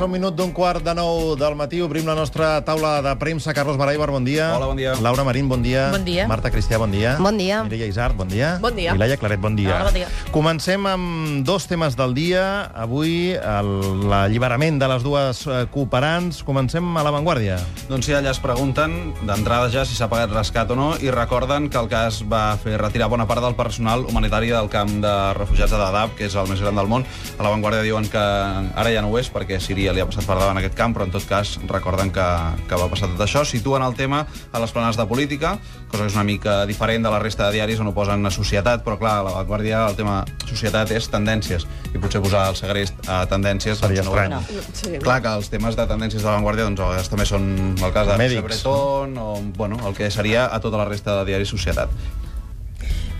Passa un minut d'un quart de nou del matí, obrim la nostra taula de premsa. Carlos Baraibar, bon dia. Hola, bon dia. Laura Marín, bon dia. Bon dia. Marta Cristià, bon dia. Bon dia. Mireia Isart, bon dia. Bon dia. I Laia Claret, bon dia. Hola, bon dia. Comencem amb dos temes del dia. Avui, el- l'alliberament de les dues eh, cooperants. Comencem a l'avantguàrdia. Doncs sí, allà es pregunten d'entrada ja si s'ha pagat rescat o no i recorden que el cas va fer retirar bona part del personal humanitari del camp de refugiats de Dadaab, que és el més gran del món. A l'avantguàrdia diuen que ara ja no ho és perquè Síria li ha passat per davant aquest camp, però en tot cas recorden que, que va passar tot això. Situen el tema a les planes de política, cosa que és una mica diferent de la resta de diaris on ho posen a societat, però clar, a l'avantguàrdia el tema societat és tendències, i potser posar el segrest a tendències... Seria doncs, no ho estrany. és. No, sí. Clar que els temes de tendències de l'avantguàrdia doncs, a vegades també són el cas de Bretón o bueno, el que seria a tota la resta de diaris Societat.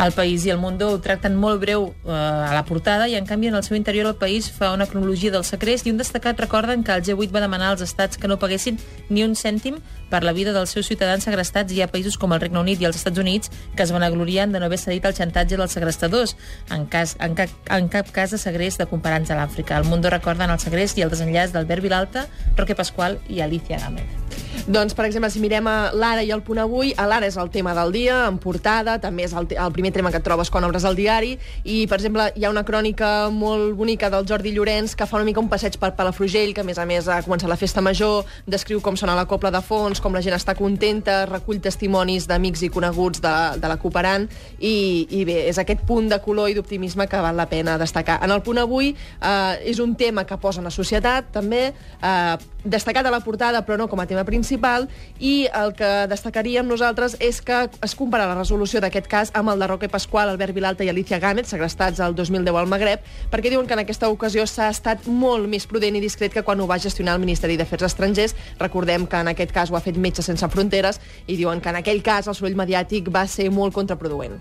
El País i el Mundo ho tracten molt breu eh, a la portada i, en canvi, en el seu interior el País fa una cronologia del segrest i un destacat recorden que el G8 va demanar als estats que no paguessin ni un cèntim per la vida dels seus ciutadans segrestats hi ha països com el Regne Unit i els Estats Units que es vanaglorien de no haver cedit al xantatge dels segrestadors en, cas, en, cap, en cap cas de segrest de comparants a l'Àfrica. El Mundo recorden el segrest i el desenllaç d'Albert Vilalta, Roque Pasqual i Alicia Gámez. Doncs, per exemple, si mirem a l'Ara i el Punt Avui, a l'Ara és el tema del dia, en portada, també és el, el primer tema que et trobes quan obres el diari, i, per exemple, hi ha una crònica molt bonica del Jordi Llorenç que fa una mica un passeig per Palafrugell, que, a més a més, ha començat la festa major, descriu com sona la copla de fons, com la gent està contenta, recull testimonis d'amics i coneguts de, de la cooperant, i, i bé, és aquest punt de color i d'optimisme que val la pena destacar. En el Punt Avui eh, és un tema que posa en la societat, també, eh, destacat a la portada, però no com a tema principal, i el que destacaríem nosaltres és que es compara la resolució d'aquest cas amb el de Roque Pasqual, Albert Vilalta i Alicia Gámez, segrestats el 2010 al Magreb, perquè diuen que en aquesta ocasió s'ha estat molt més prudent i discret que quan ho va gestionar el Ministeri d'Afers Estrangers. Recordem que en aquest cas ho ha fet Metges Sense Fronteres i diuen que en aquell cas el soroll mediàtic va ser molt contraproduent.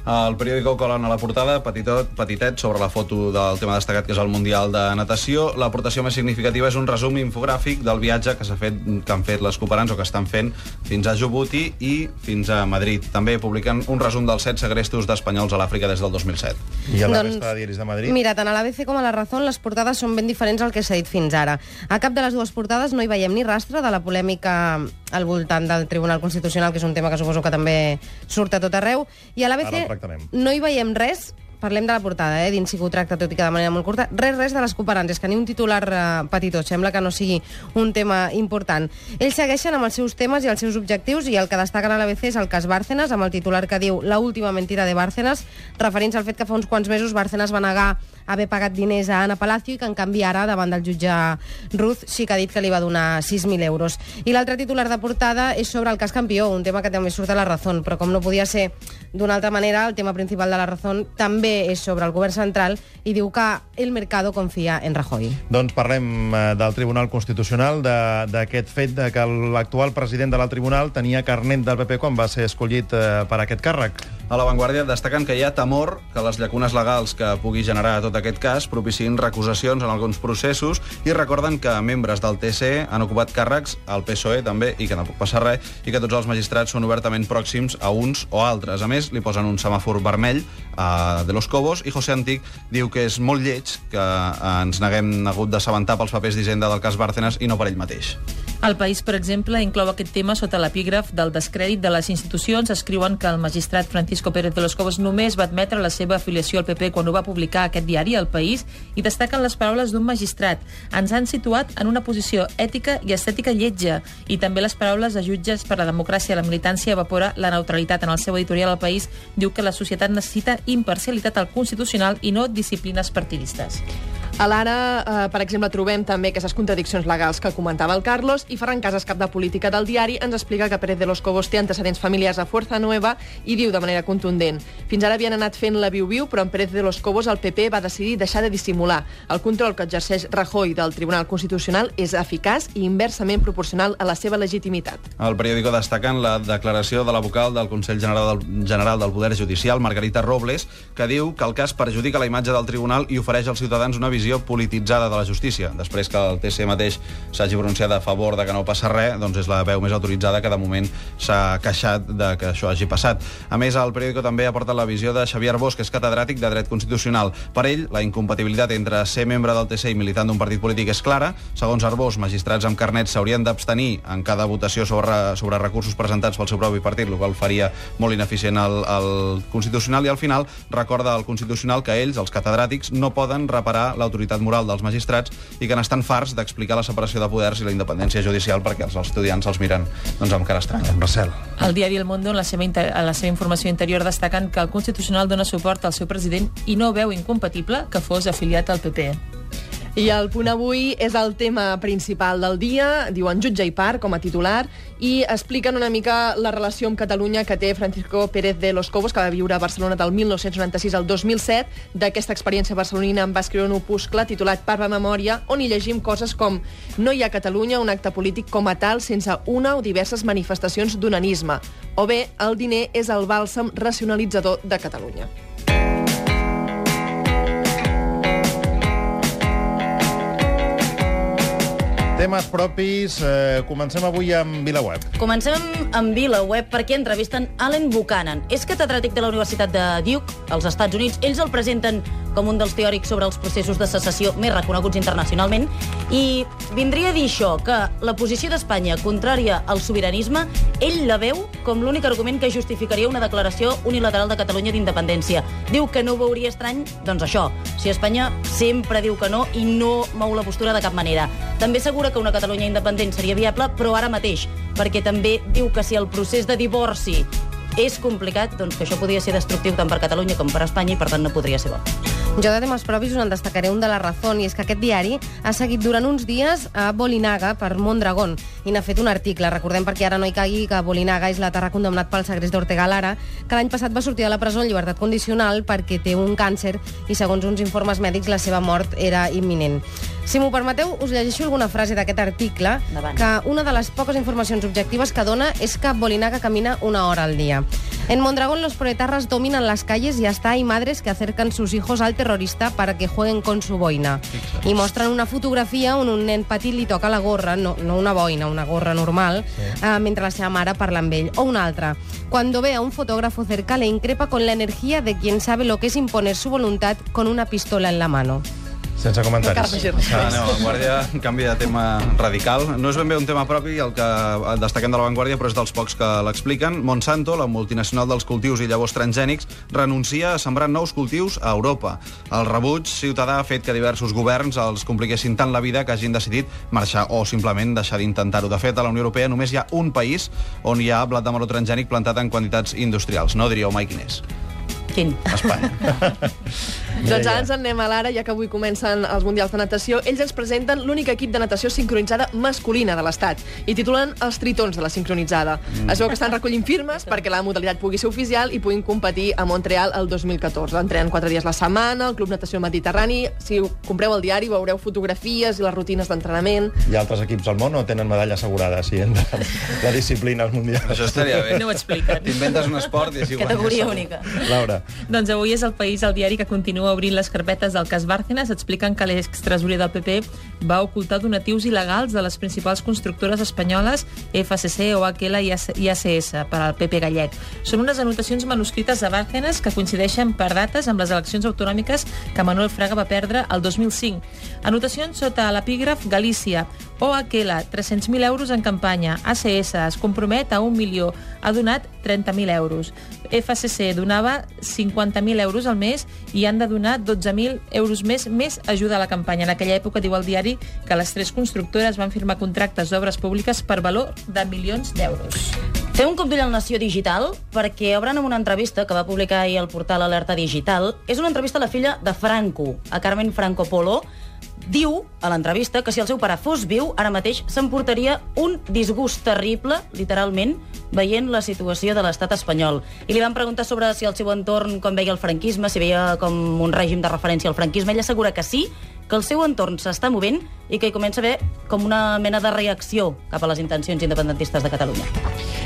El periòdico colen a la portada, petitot, petitet, sobre la foto del tema destacat, que és el Mundial de Natació. L'aportació més significativa és un resum infogràfic del viatge que s'ha fet que han fet les cooperants o que estan fent fins a Djibouti i fins a Madrid. També publiquen un resum dels set segrestos d'espanyols a l'Àfrica des del 2007. I a la Doncs, resta de diaris de Madrid? Mira, tant a l'ABC com a la Razón les portades són ben diferents al que s'ha dit fins ara. A cap de les dues portades no hi veiem ni rastre de la polèmica al voltant del Tribunal Constitucional, que és un tema que suposo que també surt a tot arreu. I a l'ABC tractarem. no hi veiem res Parlem de la portada, eh? dins que ho tracta, tot i que de manera molt curta. Res, res de les cooperants, és que ni un titular eh, petitó, sembla que no sigui un tema important. Ells segueixen amb els seus temes i els seus objectius i el que destaquen a l'ABC és el cas Bárcenas, amb el titular que diu La última mentira de Bárcenas, referint al fet que fa uns quants mesos Bárcenas va negar haver pagat diners a Ana Palacio i que en canvi ara, davant del jutge Ruz, sí que ha dit que li va donar 6.000 euros. I l'altre titular de portada és sobre el cas Campió, un tema que també surt a la Razón, però com no podia ser d'una altra manera, el tema principal de la Razón també és sobre el govern central i diu que el mercado confia en Rajoy. Doncs parlem eh, del Tribunal Constitucional, de- d'aquest fet de que l'actual president de la Tribunal tenia carnet del PP quan va ser escollit eh, per aquest càrrec. A l'avantguàrdia destaquen que hi ha temor que les llacunes legals que pugui generar tot aquest cas propiciïn recusacions en alguns processos i recorden que membres del TC han ocupat càrrecs al PSOE també i que no pot passar res i que tots els magistrats són obertament pròxims a uns o altres. A més, li posen un semàfor vermell a De los Cobos i José Antic diu que és molt lleig que eh, ens neguem hagut d'assabentar pels papers d'Hisenda del cas Bárcenas i no per ell mateix. El País, per exemple, inclou aquest tema sota l'epígraf del descrèdit de les institucions. Escriuen que el magistrat Francisco Pérez de los Cobos només va admetre la seva afiliació al PP quan ho va publicar aquest diari, El País, i destaquen les paraules d'un magistrat. Ens han situat en una posició ètica i estètica lletja, i també les paraules de jutges per la democràcia la militància evapora la neutralitat. En el seu editorial, El País diu que la societat necessita imparcialitat al Constitucional i no disciplines partidistes. A l'Ara, eh, per exemple, trobem també aquestes contradiccions legals que comentava el Carlos i Ferran Casas, cap de política del diari, ens explica que Pérez de los Cobos té antecedents familiars a Fuerza Nueva i diu de manera contundent fins ara havien anat fent la viu-viu, però en Pérez de los Cobos el PP va decidir deixar de dissimular. El control que exerceix Rajoy del Tribunal Constitucional és eficaç i inversament proporcional a la seva legitimitat. El periòdico destaquen la declaració de la vocal del Consell General del, General del Poder Judicial, Margarita Robles, que diu que el cas perjudica la imatge del tribunal i ofereix als ciutadans una visió visió polititzada de la justícia. Després que el TC mateix s'hagi pronunciat a favor de que no passa res, doncs és la veu més autoritzada que de moment s'ha queixat de que això hagi passat. A més, el periòdico també ha portat la visió de Xavier Bosch, que és catedràtic de dret constitucional. Per ell, la incompatibilitat entre ser membre del TC i militant d'un partit polític és clara. Segons Arbós, magistrats amb carnet s'haurien d'abstenir en cada votació sobre, sobre recursos presentats pel seu propi partit, el qual faria molt ineficient el, el Constitucional, i al final recorda al Constitucional que ells, els catedràtics, no poden reparar l'autoritat moral dels magistrats i que n'estan farts d'explicar la separació de poders i la independència judicial perquè els estudiants els miren doncs, amb cara estranya. Marcel. El diari El Mundo, en la seva, inter... en la seva informació interior, destaquen que el Constitucional dona suport al seu president i no veu incompatible que fos afiliat al PP. I el punt avui és el tema principal del dia, diuen jutge i part com a titular, i expliquen una mica la relació amb Catalunya que té Francisco Pérez de los Cobos, que va viure a Barcelona del 1996 al 2007. D'aquesta experiència barcelonina en va escriure un opuscle titulat Parva Memòria, on hi llegim coses com no hi ha Catalunya un acte polític com a tal sense una o diverses manifestacions d'unanisme, o bé el diner és el bàlsam racionalitzador de Catalunya. Temes propis. Eh, comencem avui amb VilaWeb. Comencem amb VilaWeb perquè entrevisten Allen Buchanan. És catedràtic de la Universitat de Duke, als Estats Units. Ells el presenten com un dels teòrics sobre els processos de secessió més reconeguts internacionalment i vindria a dir això, que la posició d'Espanya contrària al sobiranisme, ell la veu com l'únic argument que justificaria una declaració unilateral de Catalunya d'independència. Diu que no ho veuria estrany, doncs això, si Espanya sempre diu que no i no mou la postura de cap manera. També assegura que una Catalunya independent seria viable, però ara mateix, perquè també diu que si el procés de divorci és complicat, doncs que això podria ser destructiu tant per Catalunya com per Espanya i per tant no podria ser bo. Jo de temes propis us en destacaré un de la Razón, i és que aquest diari ha seguit durant uns dies a Bolinaga per Mondragón i n'ha fet un article. Recordem perquè ara no hi caigui que Bolinaga és l'Aterra condemnat pel segrest d'Ortega Lara, que l'any passat va sortir de la presó en llibertat condicional perquè té un càncer i, segons uns informes mèdics, la seva mort era imminent. Si m'ho permeteu, us llegeixo alguna frase d'aquest article, Endavant. que una de les poques informacions objectives que dona és que Bolinaga camina una hora al día. En Mondragón los proetarras dominan las calles y hasta hay madres que acercan sus hijos al terrorista para que jueguen con su boina. I mostren una fotografia on un nen petit li toca la gorra, no, no una boina, una gorra normal, sí. eh, mentre la seva mare parla amb ell. O una altra. Cuando ve a un fotógrafo cerca le increpa con la energía de quien sabe lo que es imponer su voluntad con una pistola en la mano. Sense comentaris. Ah, anem a l'avantguàrdia, un canvi de tema radical. No és ben bé un tema propi el que destaquem de l'avantguàrdia, però és dels pocs que l'expliquen. Monsanto, la multinacional dels cultius i llavors transgènics, renuncia a sembrar nous cultius a Europa. El rebuig ciutadà ha fet que diversos governs els compliquessin tant la vida que hagin decidit marxar o simplement deixar d'intentar-ho. De fet, a la Unió Europea només hi ha un país on hi ha blat de meló transgènic plantat en quantitats industrials. No diríeu mai quin és. Quin? Espanya. Doncs ara ens en anem a l'ara, ja que avui comencen els Mundials de Natació. Ells ens presenten l'únic equip de natació sincronitzada masculina de l'Estat i titulen els tritons de la sincronitzada. Mm. Es veu que estan recollint firmes perquè la modalitat pugui ser oficial i puguin competir a Montreal el 2014. Entrenen quatre dies la setmana, el Club Natació Mediterrani. Si compreu el diari veureu fotografies i les rutines d'entrenament. Hi ha altres equips al món o tenen medalla assegurada si entren la disciplina als mundials? Això estaria bé. No ho expliquen. T'inventes un esport i així Categoria guanyes. única. Laura. Doncs avui és el País, el diari que continua obrint les carpetes del cas Bárcenas. Expliquen que l'extresorer del PP va ocultar donatius il·legals de les principals constructores espanyoles FCC, OHL i AC- i ACS per al PP gallec. Són unes anotacions manuscrites de Bárcenas que coincideixen per dates amb les eleccions autonòmiques que Manuel Fraga va perdre el 2005. Anotacions sota l'epígraf Galícia. OHL, 300.000 euros en campanya. ACS es compromet a un milió. Ha donat 30.000 euros. FCC donava 50.000 euros al mes i han de donar 12.000 euros més més ajuda a la campanya. En aquella època, diu el diari, que les tres constructores van firmar contractes d'obres públiques per valor de milions d'euros. Fer un cop d'ull al Nació Digital perquè obren amb una entrevista que va publicar ahir el portal Alerta Digital. És una entrevista a la filla de Franco, a Carmen Franco Polo. Diu a l'entrevista que si el seu pare fos viu, ara mateix s'emportaria un disgust terrible, literalment, veient la situació de l'estat espanyol. I li van preguntar sobre si el seu entorn com veia el franquisme, si veia com un règim de referència al franquisme. Ell assegura que sí, que el seu entorn s'està movent i que hi comença a haver com una mena de reacció cap a les intencions independentistes de Catalunya.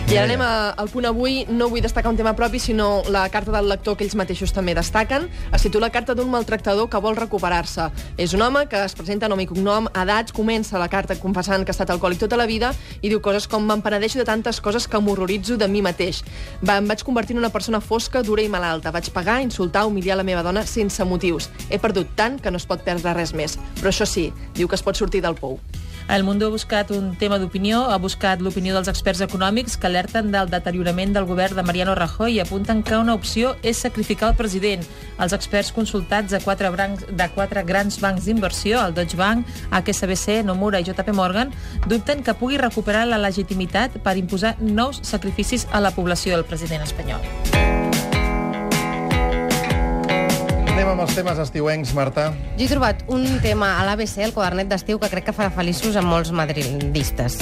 I ara anem a, al punt avui. No vull destacar un tema propi, sinó la carta del lector que ells mateixos també destaquen. Es titula Carta d'un maltractador que vol recuperar-se. És un home que es presenta nom i cognom, edats, comença la carta confessant que ha estat alcohòlic tota la vida i diu coses com me'n penedeixo de tantes coses que m'horroritzo de mi mateix. Va, em vaig convertir en una persona fosca, dura i malalta. Vaig pagar, insultar, humiliar la meva dona sense motius. He perdut tant que no es pot perdre res més. Però això sí, diu que es pot sortir del pou. El Mundo ha buscat un tema d'opinió, ha buscat l'opinió dels experts econòmics que alerten del deteriorament del govern de Mariano Rajoy i apunten que una opció és sacrificar el president. Els experts consultats de quatre, brancs, de quatre grans bancs d'inversió, el Deutsche Bank, HSBC, Nomura i JP Morgan, dubten que pugui recuperar la legitimitat per imposar nous sacrificis a la població del president espanyol. Anem amb els temes estiuencs, Marta. Jo he trobat un tema a l'ABC, el quadernet d'estiu, que crec que farà feliços a molts madridistes.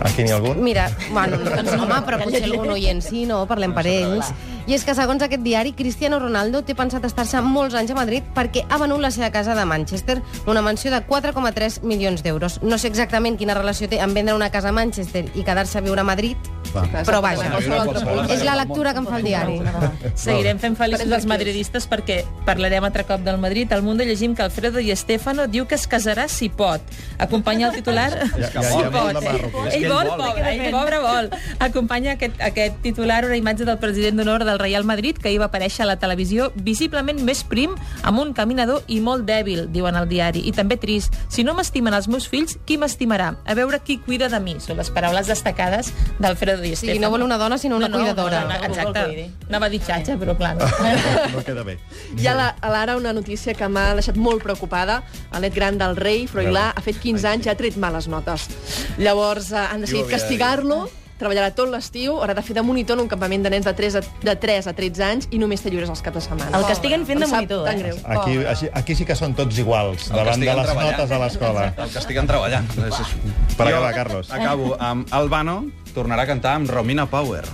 Aquí n'hi ha algun? Mira, bueno, doncs, home, però potser algun oient sí, no? Parlem per ells. I és que, segons aquest diari, Cristiano Ronaldo té pensat estar-se molts anys a Madrid perquè ha venut la seva casa de Manchester, una mansió de 4,3 milions d'euros. No sé exactament quina relació té amb vendre una casa a Manchester i quedar-se a viure a Madrid, Va. però vaja, és la lectura que em fa el diari. Seguirem fent feliços els madridistes perquè parlarem altre cop del Madrid. Al Mundo llegim que Alfredo Di Stefano diu que es casarà si pot. Acompanya el titular... Ja- ja- si ja vol pot. que Ell vol, pobre, ell pobre vol. Acompanya aquest, aquest titular una imatge del president d'honor del Real Madrid que ahir va aparèixer a la televisió visiblement més prim, amb un caminador i molt dèbil, diuen al diari. I també trist. Si no m'estimen els meus fills, qui m'estimarà? A veure qui cuida de mi. Són les paraules destacades d'Alfredo Di Sí, Stefano. no vol una dona, sinó una cuidadora. No, no, Algú que el exacte. cuidi. Anava a dir xatxa, però clar, no. No queda bé. Hi ha la, a l'ara una notícia que m'ha deixat molt preocupada. El net gran del rei, Froilà, ha fet 15 anys i ha tret males notes. Llavors eh, han decidit castigar-lo, treballarà tot l'estiu, haurà de fer de monitor en un campament de nens de 3 a, de 3 a 13 anys i només té lliures els caps de setmana. El castiguen fent de monitor, eh? greu. Aquí, així, aquí sí que són tots iguals, El davant de les treballant. notes a l'escola. El castiguen treballant. Per acabar, Carlos. Acabo amb Albano, tornarà a cantar amb Romina Power.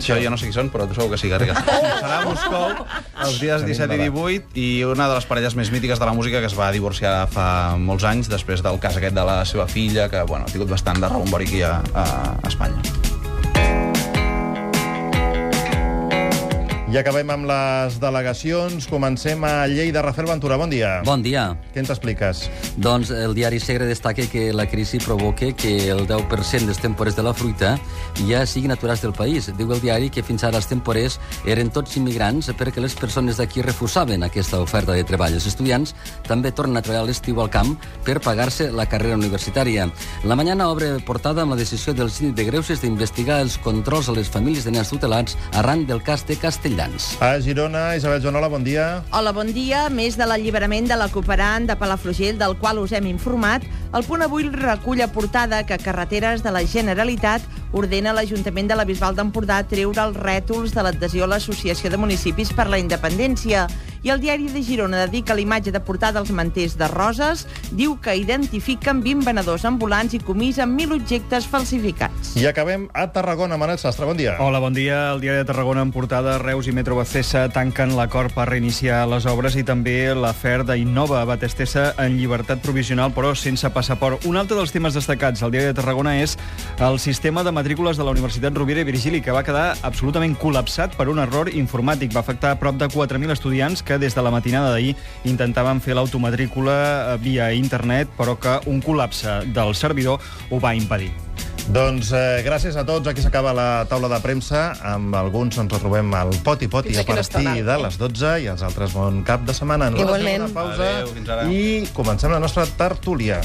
Això jo no sé qui són, però segur que sí, Garriga. Serà a Moscou els dies 17 i 18 i una de les parelles més mítiques de la música que es va divorciar fa molts anys després del cas aquest de la seva filla, que bueno, ha tingut bastant de rebombori aquí a, a Espanya. I acabem amb les delegacions. Comencem a Lleida. Rafael Ventura, bon dia. Bon dia. Què ens expliques? Doncs el diari Segre destaca que la crisi provoca que el 10% dels temporers de la fruita ja siguin aturats del país. Diu el diari que fins ara els temporers eren tots immigrants perquè les persones d'aquí refusaven aquesta oferta de treball. Els estudiants també tornen a treballar l'estiu al camp per pagar-se la carrera universitària. La Mañana obre portada amb la decisió del síndic de Greuges d'investigar els controls a les famílies de nens tutelats arran del cas de Castellans. A Girona, Isabel Joanola, bon dia. Hola, bon dia. Més de l'alliberament de la cooperant de Palafrugell, del qual us hem informat, el punt avui recull a portada que Carreteres de la Generalitat ordena l'Ajuntament de la Bisbal d'Empordà treure els rètols de l'adhesió a l'Associació de Municipis per la Independència. I el diari de Girona dedica l'imatge de portada als manters de Roses, diu que identifiquen 20 venedors ambulants i comisen 1.000 objectes falsificats. I acabem a Tarragona. Manel Sastre, bon dia. Hola, bon dia. El diari de Tarragona en portada, Reus i Metro Bacesa tanquen l'acord per reiniciar les obres i també l'afer d'Innova Batestesa en llibertat provisional, però sense passaport. Un altre dels temes destacats al diari de Tarragona és el sistema de matrícules de la Universitat Rovira i Virgili, que va quedar absolutament col·lapsat per un error informàtic. Va afectar a prop de 4.000 estudiants que des de la matinada d'ahir intentaven fer l'automatrícula eh, via internet, però que un col·lapse del servidor ho va impedir. Doncs eh, gràcies a tots. Aquí s'acaba la taula de premsa. Amb alguns ens retrobem al Poti Poti Fins a aquí no està partir de les 12 i els altres bon cap de setmana. Nosaltres Igualment. Una pausa ara. i comencem la nostra tertúlia.